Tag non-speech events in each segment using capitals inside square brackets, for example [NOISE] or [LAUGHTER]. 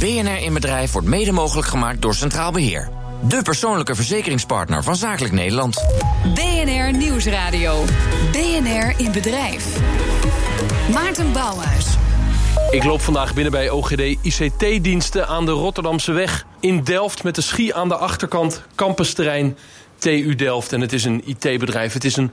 BNR in Bedrijf wordt mede mogelijk gemaakt door Centraal Beheer. De persoonlijke verzekeringspartner van Zakelijk Nederland. BNR Nieuwsradio. BNR in Bedrijf. Maarten Bouwhuis. Ik loop vandaag binnen bij OGD ICT-diensten aan de Rotterdamse weg. In Delft met de schie aan de achterkant, campusterrein TU Delft. En het is een IT-bedrijf. Het is een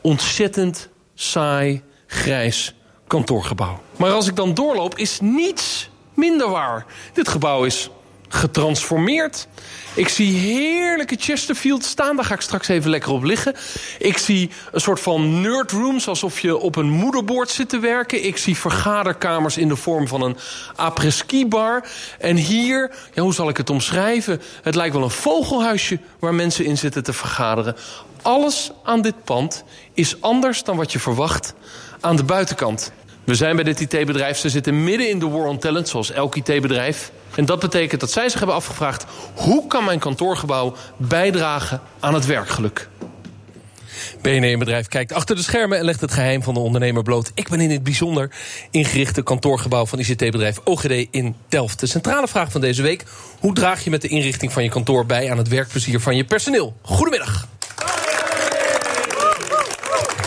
ontzettend saai, grijs kantoorgebouw. Maar als ik dan doorloop, is niets minder waar. Dit gebouw is getransformeerd. Ik zie heerlijke Chesterfield staan. Daar ga ik straks even lekker op liggen. Ik zie een soort van nerdrooms, alsof je op een moederbord zit te werken. Ik zie vergaderkamers in de vorm van een après-ski bar. En hier, ja, hoe zal ik het omschrijven? Het lijkt wel een vogelhuisje waar mensen in zitten te vergaderen. Alles aan dit pand is anders dan wat je verwacht aan de buitenkant. We zijn bij dit IT-bedrijf. Ze zitten midden in de war on talent, zoals elk IT-bedrijf. En dat betekent dat zij zich hebben afgevraagd... hoe kan mijn kantoorgebouw bijdragen aan het werkgeluk? BNE-bedrijf kijkt achter de schermen en legt het geheim van de ondernemer bloot. Ik ben in het bijzonder ingerichte kantoorgebouw van ICT-bedrijf OGD in Delft. De centrale vraag van deze week: hoe draag je met de inrichting van je kantoor bij aan het werkplezier van je personeel? Goedemiddag.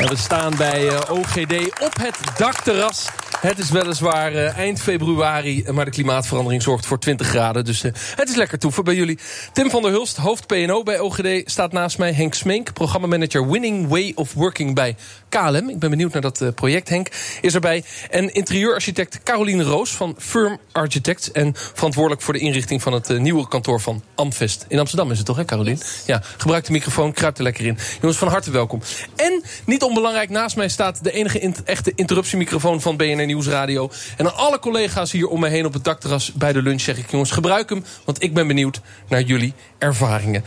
En we staan bij uh, OGD op het dakterras. Het is weliswaar uh, eind februari, maar de klimaatverandering zorgt voor 20 graden. Dus uh, het is lekker toeven bij jullie. Tim van der Hulst, hoofd PNO bij OGD, staat naast mij. Henk Smink, programmamanager Winning Way of Working bij KLM. Ik ben benieuwd naar dat project, Henk. Is erbij. En interieurarchitect Caroline Roos van Firm Architects. En verantwoordelijk voor de inrichting van het nieuwe kantoor van Amvest. In Amsterdam is het toch, hè, Caroline? Yes. Ja, gebruik de microfoon, kruip er lekker in. Jongens, van harte welkom. En niet onbelangrijk, naast mij staat de enige echte interruptiemicrofoon van BNR Nieuwsradio. En aan alle collega's hier om me heen op het dakterras bij de lunch zeg ik... jongens, gebruik hem, want ik ben benieuwd naar jullie ervaringen.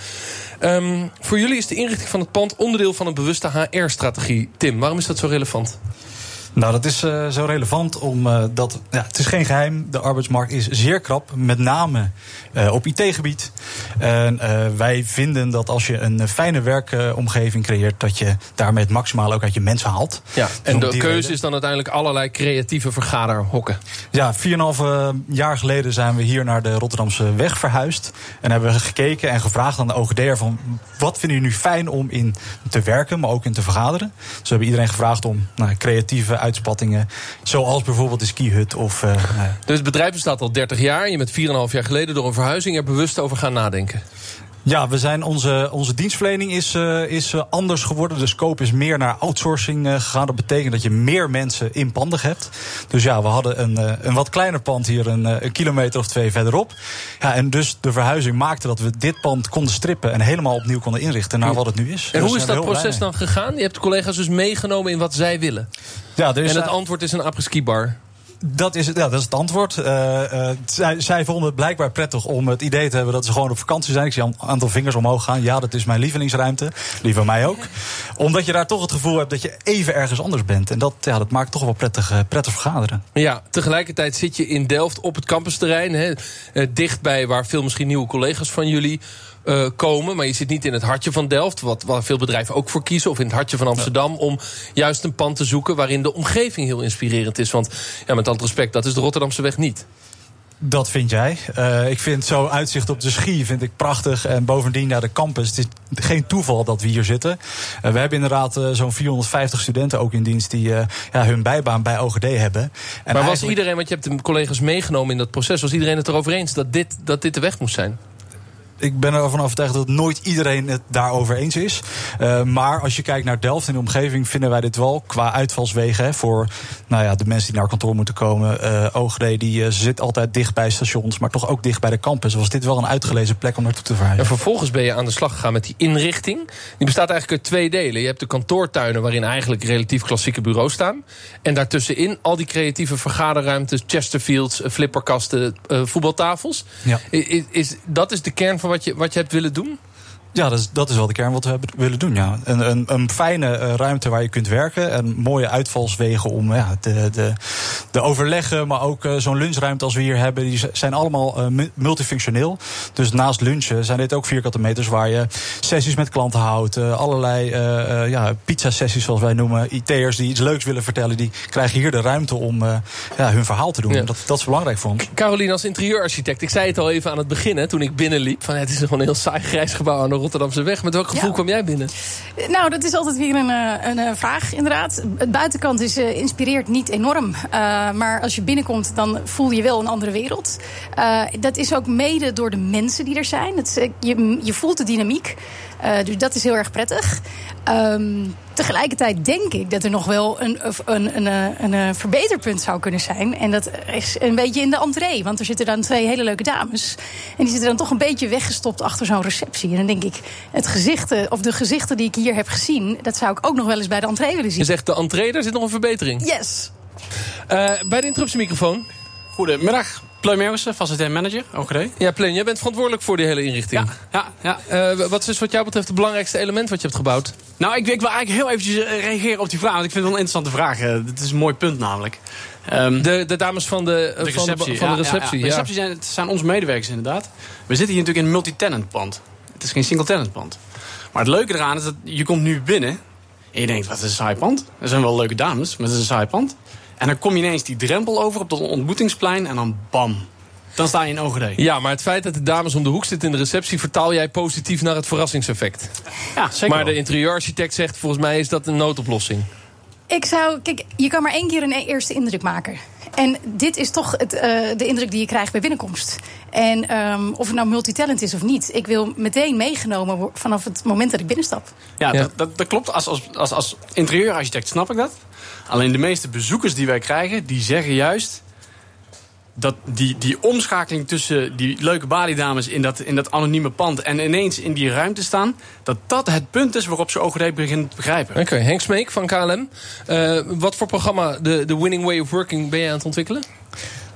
Um, voor jullie is de inrichting van het pand onderdeel van een bewuste HR-strategie. Tim, waarom is dat zo relevant? Nou, dat is uh, zo relevant omdat. Uh, ja, het is geen geheim. De arbeidsmarkt is zeer krap. Met name uh, op IT-gebied. En wij vinden dat als je een fijne werkomgeving creëert. dat je daarmee het maximale ook uit je mensen haalt. Ja, en de keuze reden. is dan uiteindelijk allerlei creatieve vergaderhokken. Ja, 4,5 jaar geleden zijn we hier naar de Rotterdamse weg verhuisd. En hebben we gekeken en gevraagd aan de OGD'er van. wat vinden jullie nu fijn om in te werken, maar ook in te vergaderen? Dus we hebben iedereen gevraagd om nou, creatieve uitspattingen. Zoals bijvoorbeeld de skihut. Of, uh, dus het bedrijf bestaat al 30 jaar. Je bent 4,5 jaar geleden door een verhuizing er bewust over gaan nadenken. Ja, we zijn onze, onze dienstverlening is, uh, is uh, anders geworden. De scope is meer naar outsourcing uh, gegaan. Dat betekent dat je meer mensen in panden hebt. Dus ja, we hadden een, een wat kleiner pand hier een, een, kilometer of twee verderop. Ja, en dus de verhuizing maakte dat we dit pand konden strippen... en helemaal opnieuw konden inrichten naar wat het nu is. En dus hoe is dat proces dan gegaan? Je hebt de collega's dus meegenomen in wat zij willen. Ja, er is en het antwoord is een après-ski bar. Dat is, ja, dat is het antwoord. Uh, uh, zij, zij, vonden het blijkbaar prettig om het idee te hebben dat ze gewoon op vakantie zijn. Ik zie een aantal vingers omhoog gaan. Ja, dat is mijn lievelingsruimte. Die van mij ook. Omdat je daar toch het gevoel hebt dat je even ergens anders bent. En dat, ja, dat maakt toch wel prettig, uh, prettig vergaderen. Ja, tegelijkertijd zit je in Delft op het campusterrein. Hè, dichtbij waar veel misschien nieuwe collega's van jullie uh, komen. Maar je zit niet in het hartje van Delft, wat, waar veel bedrijven ook voor kiezen. Of in het hartje van Amsterdam. Ja. Om juist een pand te zoeken waarin de omgeving heel inspirerend is. Want ja, met al respect, dat is de Rotterdamse weg niet. Dat vind jij. Uh, ik vind zo uitzicht op de schie vind ik prachtig. En bovendien naar de campus. Het is geen toeval dat we hier zitten. Uh, we hebben inderdaad uh, zo'n 450 studenten ook in dienst die ja, hun bijbaan bij OGD hebben. En maar was eigenlijk... iedereen, want je hebt de collega's meegenomen in dat proces, was iedereen het erover eens dat dit, dat dit de weg moest zijn? Ik ben ervan overtuigd dat nooit iedereen het daarover eens is. Uh, maar als je kijkt naar Delft en de omgeving, vinden wij dit wel qua uitvalswegen. Hè, voor nou ja, de mensen die naar kantoor moeten komen. Uh, OGD die, uh, zit altijd dicht bij stations, maar toch ook dicht bij de campus. Was dit wel een uitgelezen plek om naartoe te verhuizen? En vervolgens ben je aan de slag gegaan met die inrichting. Die bestaat eigenlijk uit twee delen. Je hebt de kantoortuinen waarin eigenlijk relatief klassieke bureaus staan. En daartussenin al die creatieve vergaderruimtes, Chesterfields, flipperkasten, voetbaltafels. Ja. Is, is, dat is de kern van wat je, wat je hebt willen doen? Ja, dat is, dat is wel de kern wat we willen doen. Ja. Een, een, een fijne uh, ruimte waar je kunt werken. En mooie uitvalswegen om ja, de, de, de overleggen. Maar ook uh, zo'n lunchruimte als we hier hebben. Die zijn allemaal uh, multifunctioneel. Dus naast lunchen zijn dit ook vierkante meters waar je sessies met klanten houdt. allerlei ja, pizza-sessies zoals wij noemen. IT'ers die iets leuks willen vertellen. Die krijgen hier de ruimte om ja, hun verhaal te doen. Ja. Dat, dat is belangrijk voor ons. Caroline, als interieurarchitect. Ik zei het al even aan het begin hè, toen ik binnenliep. Van, het is gewoon een heel saai grijs gebouw aan de Rotterdamse weg. Met welk gevoel ja. kwam jij binnen? Nou, dat is altijd weer een, een, een vraag, inderdaad. Het buitenkant is, uh, inspireert niet enorm. Uh, maar als je binnenkomt, dan voel je wel een andere wereld. Uh, dat is ook mede door de mensen die er zijn. Het, je, je voelt de dynamiek. dus dat is heel erg prettig. Um, tegelijkertijd denk ik dat er nog wel een, een, een, een, een, verbeterpunt zou kunnen zijn. En dat is een beetje in de entree. Want er zitten dan twee hele leuke dames. En die zitten dan toch een beetje weggestopt achter zo'n receptie. En dan denk ik, het gezichten, of de gezichten die ik hier heb gezien... dat zou ik ook nog wel eens bij de entree willen zien. Je zegt de entree, daar zit nog een verbetering. Yes. Uh, bij de interruptiemicrofoon. Goedemiddag. Pleun Meeuwissen, facilitair manager, OGD. Ja, Pleun, jij bent verantwoordelijk voor die hele inrichting. Ja, ja, ja. Uh, wat is wat jou betreft het belangrijkste element wat je hebt gebouwd? Nou, ik, ik wil eigenlijk heel eventjes reageren op die vraag. Want ik vind het wel een interessante vraag. Het is een mooi punt namelijk. Um, de, de, dames van de, de van receptie. De, van de receptie, ja, ja. De receptie zijn, zijn onze medewerkers inderdaad. We zitten hier natuurlijk in een multi-tenant pand. Het is geen single-tenant pand. Maar het leuke eraan is dat je komt nu binnen... en je denkt, wat is een saai pand? Er zijn wel leuke dames, maar het is een saai pand. En dan kom je ineens die drempel over op dat ontmoetingsplein... en dan bam, dan sta je in OGD. Ja, maar het feit dat de dames om de hoek zitten in de receptie... vertaal jij positief naar het verrassingseffect. Ja, zeker Maar wel. de interieurarchitect zegt, volgens mij is dat een noodoplossing. Ik zou, kijk, je kan maar één keer een eerste indruk maken. En dit is toch het, uh, de indruk die je krijgt bij binnenkomst. En um, of het nou multitalent is of niet. Ik wil meteen meegenomen vanaf het moment dat ik binnenstap. Ja, ja. Dat, dat, dat, klopt. Als, als, als, als interieurarchitect snap ik dat. Alleen de meeste bezoekers die wij krijgen, die zeggen juist dat die, die omschakeling tussen die leuke baliedames in dat, in dat anonieme pand en ineens in die ruimte staan, dat dat het punt is waarop ze OGD beginnen te begrijpen. Oké, okay, Henk Smeek van KLM. Uh, wat voor programma, de, de Winning Way of Working, ben je aan het ontwikkelen?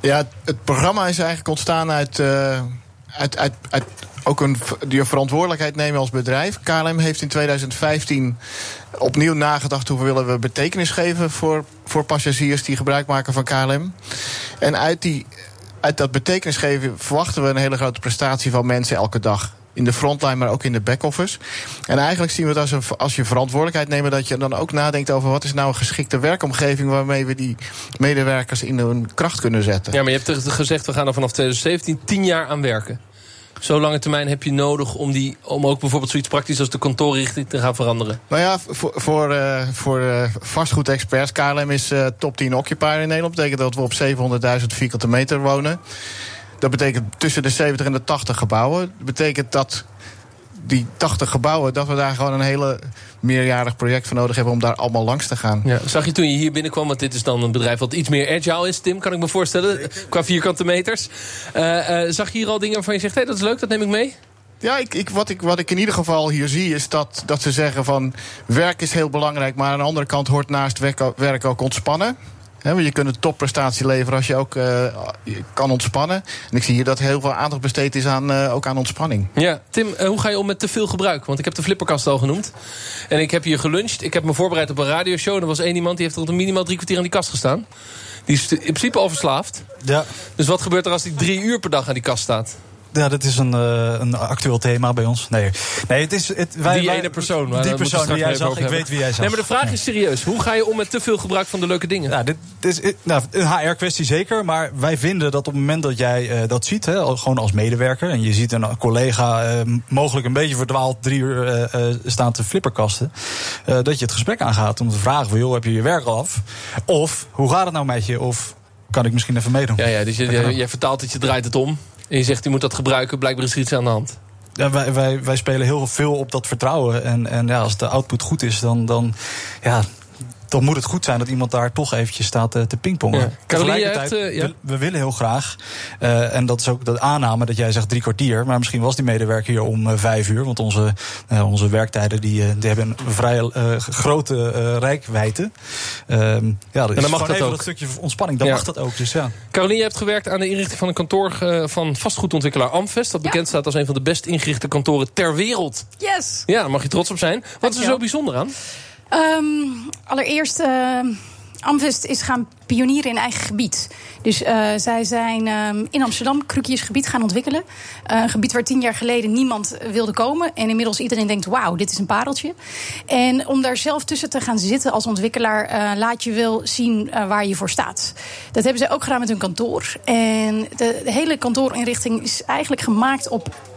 Ja, het programma is eigenlijk ontstaan uit, uh, uit, ook een, die verantwoordelijkheid nemen als bedrijf. KLM heeft in 2015 opnieuw nagedacht hoe willen we betekenis geven voor, voor passagiers die gebruik maken van KLM. En uit, die, uit dat betekenis geven verwachten we een hele grote prestatie van mensen elke dag. In de frontline, maar ook in de back-office. En eigenlijk zien we het als, een, als je verantwoordelijkheid neemt, dat je dan ook nadenkt over wat is nou een geschikte werkomgeving waarmee we die medewerkers in hun kracht kunnen zetten. Ja, maar je hebt gezegd, we gaan er vanaf 2017 tien jaar aan werken. Zo lange termijn heb je nodig om, die, om ook bijvoorbeeld zoiets praktisch als de kantoorrichting te gaan veranderen? Nou ja, voor, voor, uh, voor uh, vastgoedexperts, KLM is uh, top 10 occupier in Nederland. Dat betekent dat we op 700.000 vierkante meter wonen. Dat betekent tussen de 70 en de 80 gebouwen. Dat betekent dat die 80 gebouwen, dat we daar gewoon een hele meerjarig project voor nodig hebben om daar allemaal langs te gaan. Ja. Zag je toen je hier binnenkwam, want dit is dan een bedrijf wat iets meer agile is, Tim, kan ik me voorstellen, qua vierkante meters. Uh, uh, zag je hier al dingen waarvan je zegt, hé, hey, dat is leuk, dat neem ik mee? Ja, ik, ik, wat, ik, wat ik in ieder geval hier zie is dat, dat ze zeggen van werk is heel belangrijk, maar aan de andere kant hoort naast werk ook ontspannen. He, je kunt een topprestatie leveren als je ook uh, kan ontspannen. En ik zie hier dat heel veel aandacht besteed is aan, uh, ook aan ontspanning. Ja, Tim, uh, hoe ga je om met te veel gebruik? Want ik heb de flipperkast al genoemd. En ik heb hier geluncht. Ik heb me voorbereid op een radioshow. Er was één iemand die heeft tot een minimaal drie kwartier aan die kast gestaan. Die is in principe al verslaafd. Ja. Dus wat gebeurt er als hij drie uur per dag aan die kast staat? Ja, dat is een, uh, een actueel thema bij ons. Nee, nee het is... Het, wij, die wij, ene persoon. Die persoon die jij zag, ik weet wie jij zag. Nee, maar de vraag is serieus. Hoe ga je om met te veel gebruik van de leuke dingen? Ja, dit, dit is nou, een HR-kwestie zeker. Maar wij vinden dat op het moment dat jij uh, dat ziet, hè, gewoon als medewerker... en je ziet een collega uh, mogelijk een beetje verdwaald drie uur staan te flipperkasten... dat je het gesprek aangaat om te vragen van... joh, heb je je werk al af? Of, hoe gaat het nou met je? Of kan ik misschien even meedoen? Ja, ja dus je, jij vertaalt het, je draait het om... En je zegt, je moet dat gebruiken, blijkbaar is er iets aan de hand. Ja, wij, wij, wij spelen heel veel op dat vertrouwen. En, en ja, als de output goed is, dan, dan, ja, dan moet het goed zijn dat iemand daar toch eventjes staat eh, te pingpongen. Ja. Caroline, Tegelijkertijd, jij hebt, eh, ja. we, we willen heel graag, eh, en dat is ook de aanname dat jij zegt drie kwartier, maar misschien was die medewerker hier om vijf uur, want onze, onze werktijden die, die hebben een vrij eh, grote eh rijkwijde. Ehm, ja, dat is dan mag gewoon dat even ook. dat stukje ontspanning, dan Ja. mag dat ook. Dus ja. Caroline, je hebt gewerkt aan de inrichting van een kantoor eh, van vastgoedontwikkelaar Amvest. Dat Ja. bekend staat als een van de best ingerichte kantoren ter wereld. Yes! Ja, daar mag je trots op zijn. Wat is er zo bijzonder aan? Ehm, allereerst, eh Amvest is gaan pionieren in eigen gebied. Dus eh, zij zijn ehm, in Amsterdam Krukjesgebied gaan ontwikkelen. Eh, een gebied waar tien jaar geleden niemand wilde komen. En inmiddels iedereen denkt, wauw, dit is een pareltje. En om daar zelf tussen te gaan zitten als ontwikkelaar... eh, laat je wel zien waar je voor staat. Dat hebben zij ook gedaan met hun kantoor. En de hele kantoorinrichting is eigenlijk gemaakt op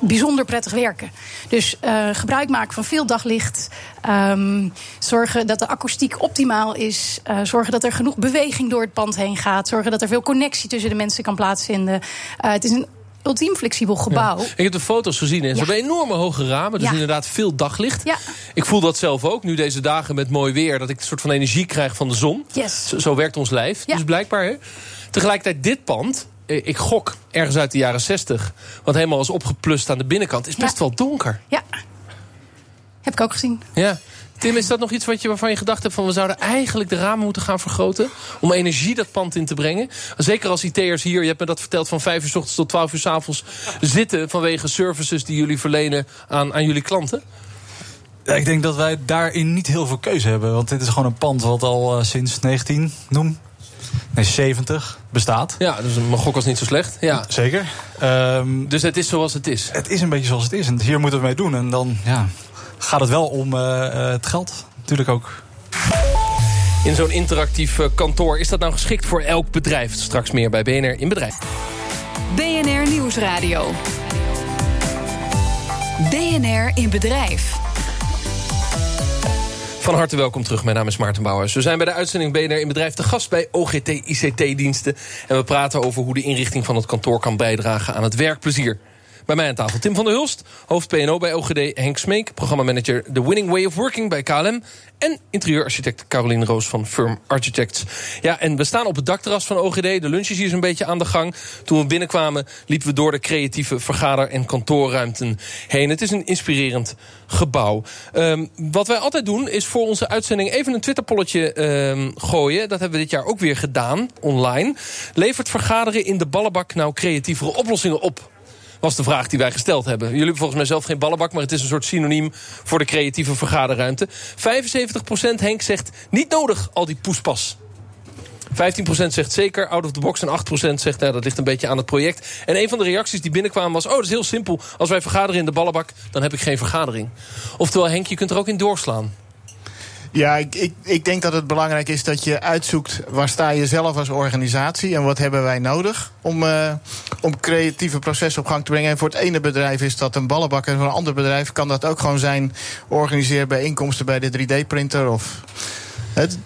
bijzonder prettig werken. Dus eh, gebruik maken van veel daglicht. ehm, zorgen dat de akoestiek optimaal is. eh, zorgen dat er genoeg beweging door het pand heen gaat. Zorgen dat er veel connectie tussen de mensen kan plaatsvinden. Eh, het is een ultiem flexibel gebouw. Ik heb de foto's gezien en ze Ja. hebben enorme hoge ramen. Dus Ja. inderdaad veel daglicht. Ja. Ik voel dat zelf ook, nu deze dagen met mooi weer... dat ik een soort van energie krijg van de zon. Yes. Zo, zo werkt ons lijf. Ja. Dus blijkbaar. Hè. Tegelijkertijd dit pand, ik gok ergens uit de jaren 60... wat helemaal is opgeplust aan de binnenkant, is best Ja. wel donker. Ja, heb ik ook gezien. Ja. Tim, is dat nog iets wat je, waarvan je gedacht hebt... van we zouden eigenlijk de ramen moeten gaan vergroten... om energie dat pand in te brengen? Zeker als IT'ers hier, je hebt me dat verteld... van 5 uur s ochtends tot 12 uur s avonds zitten... vanwege services die jullie verlenen aan, aan jullie klanten? Ja, ik denk dat wij daarin niet heel veel keuze hebben. Want dit is gewoon een pand wat al eh, sinds 19, noem, nee, 70 bestaat. Ja, dus mijn gok was niet zo slecht. Ja. Zeker. Ehm, Dus het is zoals het is. het is een beetje zoals het is. En hier moeten we mee doen. En dan ja, gaat het wel om eh, eh, het geld. Natuurlijk ook. In zo'n interactief eh, kantoor. Is dat nou geschikt voor elk bedrijf? Straks meer bij BNR in Bedrijf. BNR Nieuwsradio. BNR in Bedrijf. Van harte welkom terug. Mijn naam is Maarten Bouwers. We zijn bij de uitzending BNR in Bedrijf te gast bij OGT ICT-diensten. En we praten over hoe de inrichting van het kantoor kan bijdragen aan het werkplezier. Bij mij aan tafel Tim van der Hulst, hoofd PNO bij OGD. Henk Smeek, programmamanager The Winning Way of Working bij KLM. En interieurarchitect Caroline Roos van Firm Architects. Ja, en we staan op het dakterras van OGD. De lunch is hier zo'n beetje aan de gang. Toen we binnenkwamen liepen we door de creatieve vergader- en kantoorruimten heen. Het is een inspirerend gebouw. Ehm, wat wij altijd doen is voor onze uitzending even een Twitterpolletje ehm, gooien. Dat hebben we dit jaar ook weer gedaan, online. Levert vergaderen in de ballenbak nou creatievere oplossingen op? Was de vraag die wij gesteld hebben. Jullie hebben volgens mij zelf geen ballenbak... maar het is een soort synoniem voor de creatieve vergaderruimte. 75% Henk zegt niet nodig, al die poespas. 15% zegt zeker, out of the box. En 8% zegt, nou, dat ligt een beetje aan het project. En een van de reacties die binnenkwamen was... oh, dat is heel simpel. Als wij vergaderen in de ballenbak, dan heb ik geen vergadering. Oftewel, Henk, je kunt er ook in doorslaan. Ja, ik, ik, ik denk dat het belangrijk is dat je uitzoekt waar sta je zelf als organisatie en wat hebben wij nodig om, eh, om creatieve processen op gang te brengen. En voor het ene bedrijf is dat een ballenbak en voor een ander bedrijf kan dat ook gewoon zijn organiseer bijeenkomsten bij de 3D-printer of. Het,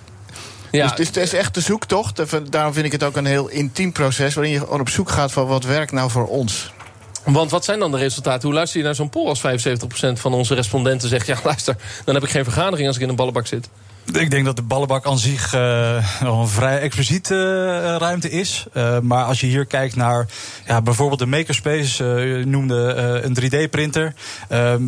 Ja, dus, dus het is echt de zoektocht. Daarom vind ik het ook een heel intiem proces waarin je gewoon op zoek gaat van wat werkt nou voor ons. Want wat zijn dan de resultaten? Hoe luister je naar zo'n poll als 75% van onze respondenten zegt... ja, luister, dan heb ik geen vergadering als ik in een ballenbak zit? Ik denk dat de ballenbak aan zich eh, nog een vrij expliciete eh, ruimte is. Eh, maar als je hier kijkt naar ja, bijvoorbeeld de makerspace, eh, je noemde eh, een 3D-printer.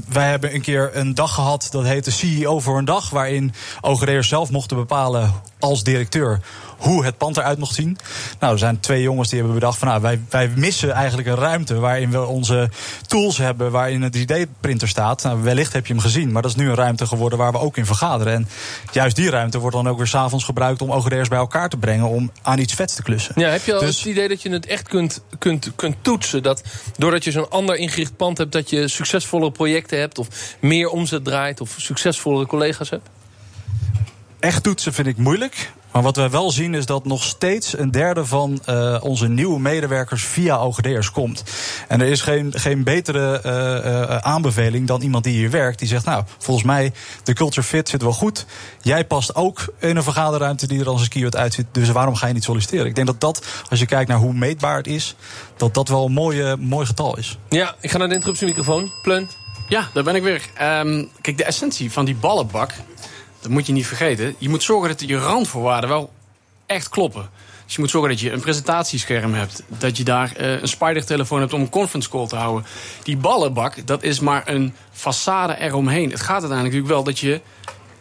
wij hebben een keer een dag gehad, dat heette CEO voor een dag, waarin OGD'ers zelf mochten bepalen als directeur hoe het pand eruit mocht zien. Nou, er zijn twee jongens die hebben bedacht van nou, wij, wij missen eigenlijk een ruimte waarin we onze tools hebben, waarin een 3D-printer staat. Nou, wellicht heb je hem gezien, maar dat is nu een ruimte geworden waar we ook in vergaderen. En juist die ruimte wordt dan ook weer s'avonds gebruikt om OGD'ers bij elkaar te brengen om aan iets vets te klussen. Ja, heb je al Dus- het idee dat je het echt kunt, kunt, kunt toetsen? Dat doordat je zo'n ander ingericht pand hebt, dat je succesvollere projecten hebt, of meer omzet draait, of succesvollere collega's hebt? Echt toetsen vind ik moeilijk. Maar wat we wel zien is dat nog steeds een derde van uh, onze nieuwe medewerkers via OGD'ers komt. En er is geen, geen betere uh, uh, aanbeveling dan iemand die hier werkt. Die zegt, nou, volgens mij, de culture fit zit wel goed. Jij past ook in een vergaderruimte die er als een keyword uitziet. Dus waarom ga je niet solliciteren? Ik denk dat dat, als je kijkt naar hoe meetbaar het is, dat dat wel een mooie, mooi getal is. Ja, ik ga naar de interruptiemicrofoon. Pleun. Ja, daar ben ik weer. Um, kijk, de essentie van die ballenbak dat moet je niet vergeten. Je moet zorgen dat je randvoorwaarden wel echt kloppen. Dus je moet zorgen dat je een presentatiescherm hebt. Dat je daar uh, een spider-telefoon hebt om een conference call te houden. Die ballenbak, dat is maar een façade eromheen. Het gaat uiteindelijk natuurlijk wel dat je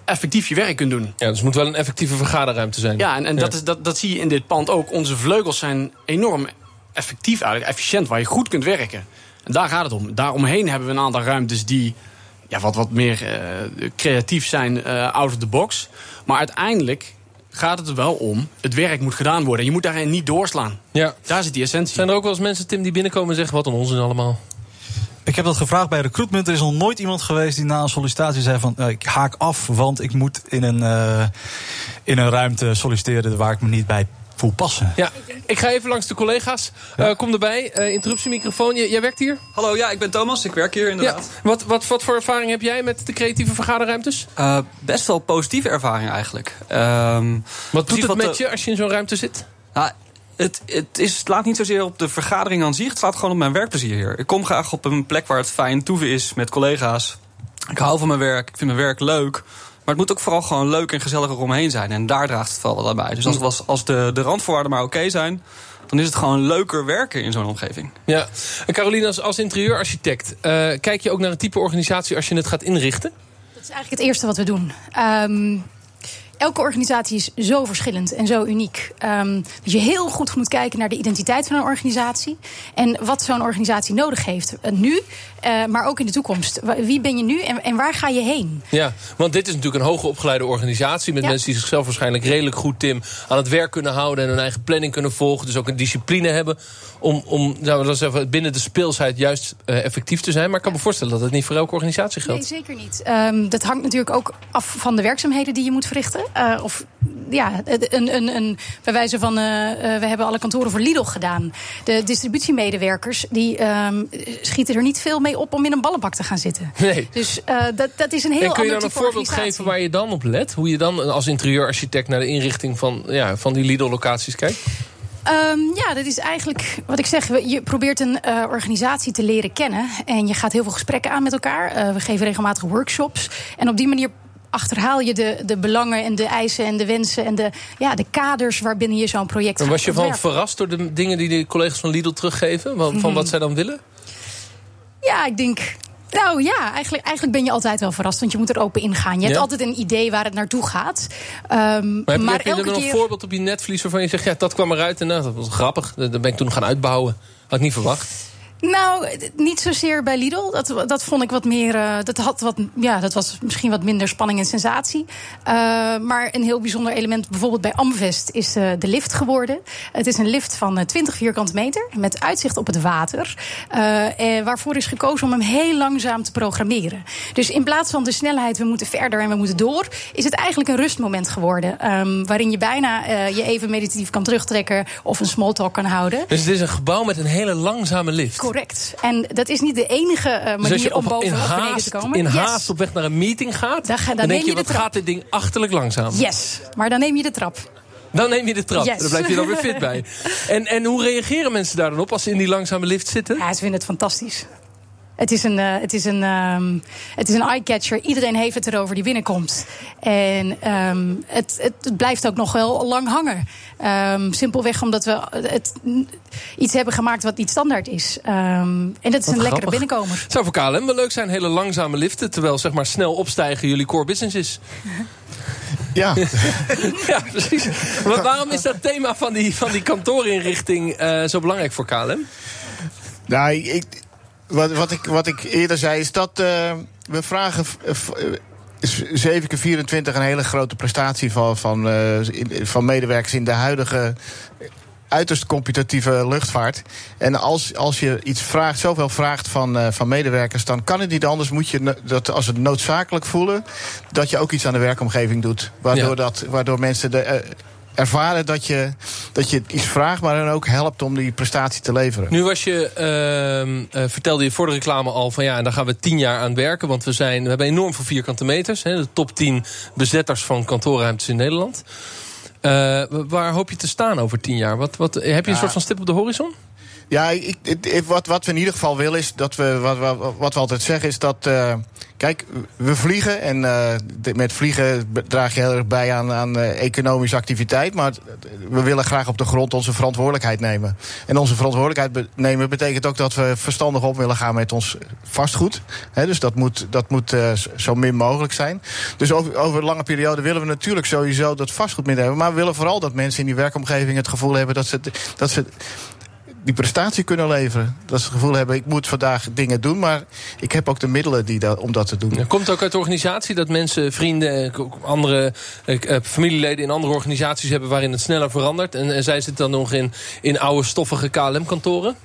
effectief je werk kunt doen. Ja, dus het moet wel een effectieve vergaderruimte zijn. Ja, en, en Dat, is, dat, dat zie je in dit pand ook. Onze vleugels zijn enorm effectief, eigenlijk efficiënt, waar je goed kunt werken. En daar gaat het om. Daaromheen hebben we een aantal ruimtes die ja, wat, wat meer uh, creatief zijn, uh, out of the box. Maar uiteindelijk gaat het er wel om. Het werk moet gedaan worden. Je moet daarin niet doorslaan. Ja. Daar zit die essentie. Zijn er ook wel eens mensen, Tim, die binnenkomen en zeggen... wat een onzin allemaal? Ik heb dat gevraagd bij recruitment. Er is nog nooit iemand geweest die na een sollicitatie zei van... Uh, ik haak af, want ik moet in een, uh, in een ruimte solliciteren... waar ik me niet bij voel passen. Ja, ik ga even langs de collega's. Ja. Uh, kom erbij. Uh, interruptiemicrofoon. jij werkt hier? Hallo, ja, ik ben Thomas. Ik werk hier inderdaad. Ja. Wat, wat, wat voor ervaring heb jij met de creatieve vergaderruimtes? Uh, best wel positieve ervaring eigenlijk. Um, wat doet het met de... je als je in zo'n ruimte zit? Nou, het, het, is, het laat niet zozeer op de vergadering aan zich. Het slaat gewoon op mijn werkplezier hier. Ik kom graag op een plek waar het fijn toeven is met collega's. Ik hou van mijn werk. Ik vind mijn werk leuk. Maar het moet ook vooral gewoon leuk en gezellig eromheen zijn. En daar draagt het wel wat bij. Dus als, was, als de, de randvoorwaarden maar oké zijn dan is het gewoon leuker werken in zo'n omgeving. Ja, en Caroline, als, als interieurarchitect, uh, kijk je ook naar een type organisatie als je het gaat inrichten? Dat is eigenlijk het eerste wat we doen. Um, elke organisatie is zo verschillend en zo uniek. Um, dat je heel goed moet kijken naar de identiteit van een organisatie. En wat zo'n organisatie nodig heeft. Uh, nu, uh, maar ook in de toekomst. Wie ben je nu en, en, waar ga je heen? Ja, want dit is natuurlijk een hoogopgeleide organisatie. Met ja. mensen die zichzelf waarschijnlijk redelijk goed, Tim, aan het werk kunnen houden. En hun eigen planning kunnen volgen. Dus ook een discipline hebben. Om, om nou, dat binnen de speelsheid juist uh, effectief te zijn. Maar ik kan me voorstellen dat het niet voor elke organisatie geldt. Nee, zeker niet. Um, dat hangt natuurlijk ook af van de werkzaamheden die je moet verrichten. Uh, of ja, een, een, een, bij wijze van, uh, we hebben alle kantoren voor Lidl gedaan. De distributiemedewerkers die um, schieten er niet veel mee op om in een ballenbak te gaan zitten. Nee. Dus uh, dat, dat is een heel En kun je dan een voorbeeld geven waar je dan op let? Hoe je dan als interieurarchitect naar de inrichting van, ja, van die Lidl-locaties kijkt? Um, ja, dat is eigenlijk wat ik zeg. Je probeert een uh, organisatie te leren kennen. En je gaat heel veel gesprekken aan met elkaar. Uh, we geven regelmatig workshops. En op die manier achterhaal je de, de belangen en de eisen en de wensen en de, ja, de kaders waarbinnen je zo'n project en Was je van verrast door de dingen die de collega's van Lidl teruggeven? Van, mhm. wat zij dan willen? Ja, ik denk nou ja, eigenlijk, eigenlijk ben je altijd wel verrast, want je moet er open ingaan. Je ja? hebt altijd een idee waar het naartoe gaat. Um, maar heb, maar heb je er keer... een voorbeeld op je netvlies waarvan je zegt... ja, dat kwam eruit en nou, dat was grappig. Dat ben ik toen gaan uitbouwen. Had ik niet verwacht. Nou, niet zozeer bij Lidl. Dat, dat vond ik wat meer. Uh, dat, had wat, ja, dat was misschien wat minder spanning en sensatie. Uh, maar een heel bijzonder element, bijvoorbeeld bij Amvest, is uh, de lift geworden. Het is een lift van 20 vierkante meter met uitzicht op het water. waarvoor is gekozen om hem heel langzaam te programmeren. Dus in plaats van de snelheid, we moeten verder en we moeten door, is het eigenlijk een rustmoment geworden. Um, waarin je bijna je even meditatief kan terugtrekken of een small talk kan houden. Dus het is een gebouw met een hele langzame lift. Correct. En dat is niet de enige uh, manier dus om boven of beneden te komen. in haast op weg naar een meeting gaat... dan, ga, dan, dan denk je, wat gaat dit ding achterlijk langzaam. Yes, maar dan neem je de trap. Dan neem je de trap. Yes. Daar blijf je dan weer fit [LAUGHS] bij. En, en hoe reageren mensen daar dan op als ze in die langzame lift zitten? Ja, ze vinden het fantastisch. Het is een, uh, het is een, um, het is een eye-catcher. Iedereen heeft het erover die binnenkomt. En um, het, het blijft ook nog wel lang hangen. Um, simpelweg omdat we het iets hebben gemaakt wat niet standaard is. en dat is wat een lekkere binnenkomer. Het zou voor KLM wel leuk zijn, hele langzame liften. Terwijl zeg maar snel opstijgen jullie core business is. Ja. [LAUGHS] ja, precies. Maar waarom is dat thema van die, van die kantoorinrichting uh, zo belangrijk voor KLM? Nou, ik, wat, wat, ik, wat ik eerder zei is dat uh, we vragen. is 7 keer 24 een hele grote prestatie van, van, uh, van medewerkers in de huidige uiterst competitieve luchtvaart. En als, als je iets vraagt, zoveel vraagt van, uh, van medewerkers, dan kan het niet anders. Moet je dat als het noodzakelijk voelen, dat je ook iets aan de werkomgeving doet. Waardoor, ja. dat, waardoor mensen de, uh, ervaren dat je, dat je iets vraagt, maar dan ook helpt om die prestatie te leveren. Nu was je, uh, uh, vertelde je voor de reclame al van ja, en daar gaan we tien jaar aan werken. Want we, zijn, we hebben enorm veel vierkante meters. Hè, de top 10 bezetters van kantoorruimtes in Nederland. Uh, waar hoop je te staan over tien jaar? Wat, wat, heb je een ja. soort van stip op de horizon? Ja, wat, wat we in ieder geval willen is dat we. Wat, wat, wat we altijd zeggen is dat. Uh, kijk, we vliegen en uh, met vliegen draag je heel erg bij aan, aan uh, economische activiteit. Maar we willen graag op de grond onze verantwoordelijkheid nemen. En onze verantwoordelijkheid nemen betekent ook dat we verstandig om willen gaan met ons vastgoed. Dus dat moet, dat moet zo min mogelijk zijn. Dus over, over een lange periode willen we natuurlijk sowieso dat vastgoed minder hebben. Maar we willen vooral dat mensen in die werkomgeving het gevoel hebben dat ze. Dat ze die prestatie kunnen leveren. Dat ze het gevoel hebben, ik moet vandaag dingen doen... maar ik heb ook de middelen die dat, om dat te doen. Ja, komt ook uit de organisatie dat mensen, vrienden... andere eh, familieleden in andere organisaties hebben... waarin het sneller verandert? En, en zij zitten dan nog in, in oude stoffige KLM-kantoren?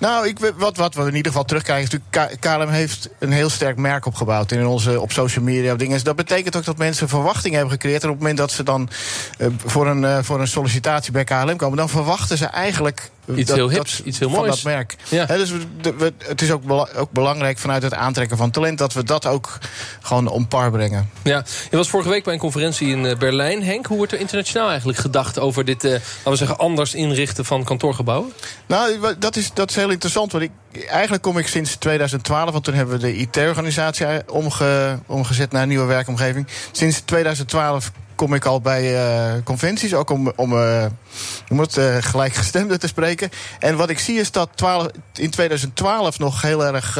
Nou, ik, wat, wat we in ieder geval terugkrijgen is natuurlijk... KLM heeft een heel sterk merk opgebouwd in onze, op social media. Dingen. Dat betekent ook dat mensen verwachting hebben gecreëerd. En op het moment dat ze dan uh, voor, een, uh, voor een sollicitatie bij KLM komen... dan verwachten ze eigenlijk iets dat, heel hips, dat, iets heel van moois. dat merk. Ja. He, dus we, we, het is ook, bela ook, belangrijk vanuit het aantrekken van talent... dat we dat ook gewoon om par brengen. Ja, je was vorige week bij een conferentie in Berlijn, Henk. Hoe wordt er internationaal eigenlijk gedacht over dit, uh, laten we zeggen, anders inrichten van kantoorgebouwen? Nou, dat is, dat is heel interessant. Want ik, eigenlijk kom ik sinds 2012, want toen hebben we de IT-organisatie omge, omgezet naar een nieuwe werkomgeving. Sinds 2012 kom ik al bij uh, conventies, ook om, om uh, te spreken. En wat ik zie is dat 12, in 2012 nog heel erg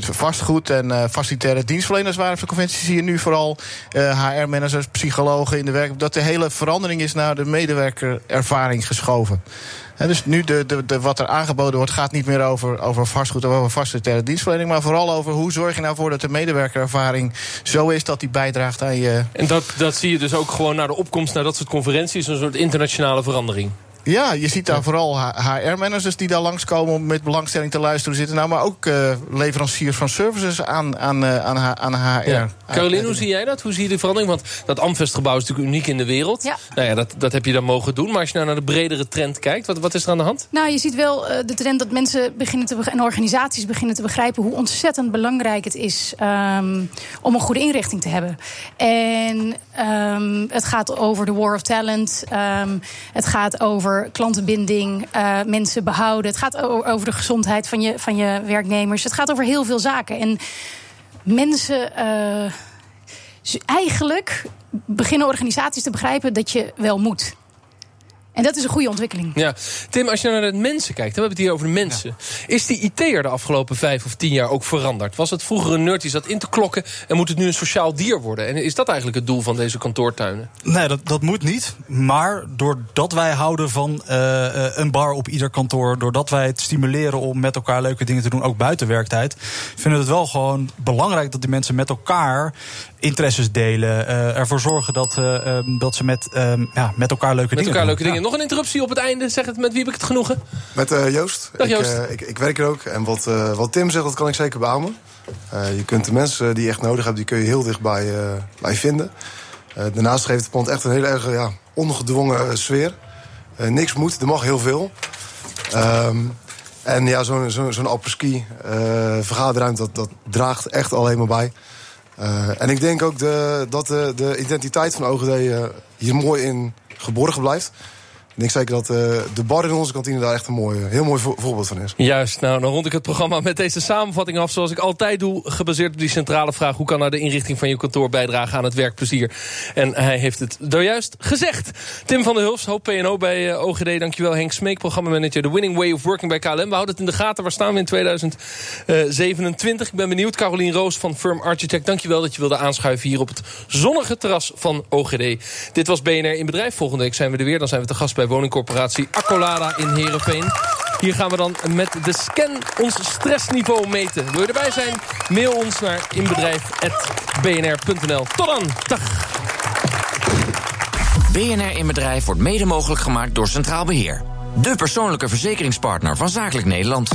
vastgoed en facilitaire dienstverleners waren op de conventie. Zie je nu vooral HR-managers, psychologen in de werk. Dat de hele verandering is naar de medewerkerervaring geschoven. En dus nu de, de, de, wat er aangeboden wordt, gaat niet meer over, over vastgoed of over facilitaire dienstverlening. Maar vooral over hoe zorg je nou voor dat de medewerkerervaring zo is dat die bijdraagt aan je. En dat, dat zie je dus ook gewoon naar de opkomst naar dat soort conferenties, een soort internationale verandering. Ja, je ziet daar vooral HR-managers die daar langskomen om met belangstelling te luisteren zitten. Nou, maar ook uh, leveranciers van services aan, aan, uh, aan, aan HR. Ja. Caroline, hoe zie jij dat? Hoe zie je die verandering? Want dat Amvestgebouw is natuurlijk uniek in de wereld. Ja. Nou ja, dat, dat heb je dan mogen doen. Maar als je nou naar de bredere trend kijkt, wat, wat is er aan de hand? Nou, je ziet wel uh, de trend dat mensen beginnen te en organisaties beginnen te begrijpen hoe ontzettend belangrijk het is um, om een goede inrichting te hebben. En um, het gaat over de war of talent. Um, het gaat over klantenbinding, uh, mensen behouden. Het gaat over de gezondheid van je, van je werknemers. Het gaat over heel veel zaken. En mensen. Uh, eigenlijk beginnen organisaties te begrijpen dat je wel moet. En dat is een goede ontwikkeling. Ja. Tim, als je naar de mensen kijkt, we hebben het hier over de mensen. Ja. Is die IT'er de afgelopen vijf of tien jaar ook veranderd? Was het vroeger een nerd die zat in te klokken en moet het nu een sociaal dier worden? En is dat eigenlijk het doel van deze kantoortuinen? Nee, dat, dat moet niet. Maar doordat wij houden van uh, een bar op ieder kantoor, doordat wij het stimuleren om met elkaar leuke dingen te doen, ook buiten werktijd, vinden we het wel gewoon belangrijk dat die mensen met elkaar interesses delen. Uh, ervoor zorgen dat, uh, um, dat ze met, um, ja, met elkaar leuke met dingen elkaar doen. leuke dingen. Nog een interruptie op het einde. Zeg het, met wie heb ik het genoegen? Met uh, Joost. Dag Joost. Ik, ik, ik, werk er ook. En wat, wat Tim zegt, dat kan ik zeker beamen. je kunt de mensen die je echt nodig hebt, die kun je heel dichtbij bij vinden. daarnaast geeft het pand echt een hele erg ja, ongedwongen sfeer. niks moet, er mag heel veel. Um, en ja, zo'n zo, zo apres-ski vergaderruimte, dat, dat draagt echt alleen maar bij. Uh, en ik denk ook de, dat de, de identiteit van OGD uh, hier mooi in geborgen blijft. Ik denk zeker dat uh, de bar in onze kantine daar echt een mooi, heel mooi vo voorbeeld van is. Juist, nou dan rond ik het programma met deze samenvatting af. Zoals ik altijd doe, gebaseerd op die centrale vraag... hoe kan nou de inrichting van je kantoor bijdragen aan het werkplezier? En hij heeft het juist gezegd. Tim van der Hulst, hoop PNO bij uh, OGD. Dankjewel Henk Smeek, programmamanager... The Winning Way of Working bij KLM. We houden het in de gaten. Waar staan we in 2027? Ik ben benieuwd. Carolien Roos van Firm Architect. Dankjewel dat je wilde aanschuiven hier op het zonnige terras van OGD. Dit was BNR in Bedrijf. Volgende week zijn we er weer. Dan zijn we te gast woningcorporatie Accolada in Heerenveen. Hier gaan we dan met de scan ons stressniveau meten. Wil je erbij zijn? Mail ons naar inbedrijf.bnr.nl. Tot dan. Dag. BNR in Bedrijf wordt mede mogelijk gemaakt door Centraal Beheer. De persoonlijke verzekeringspartner van Zakelijk Nederland.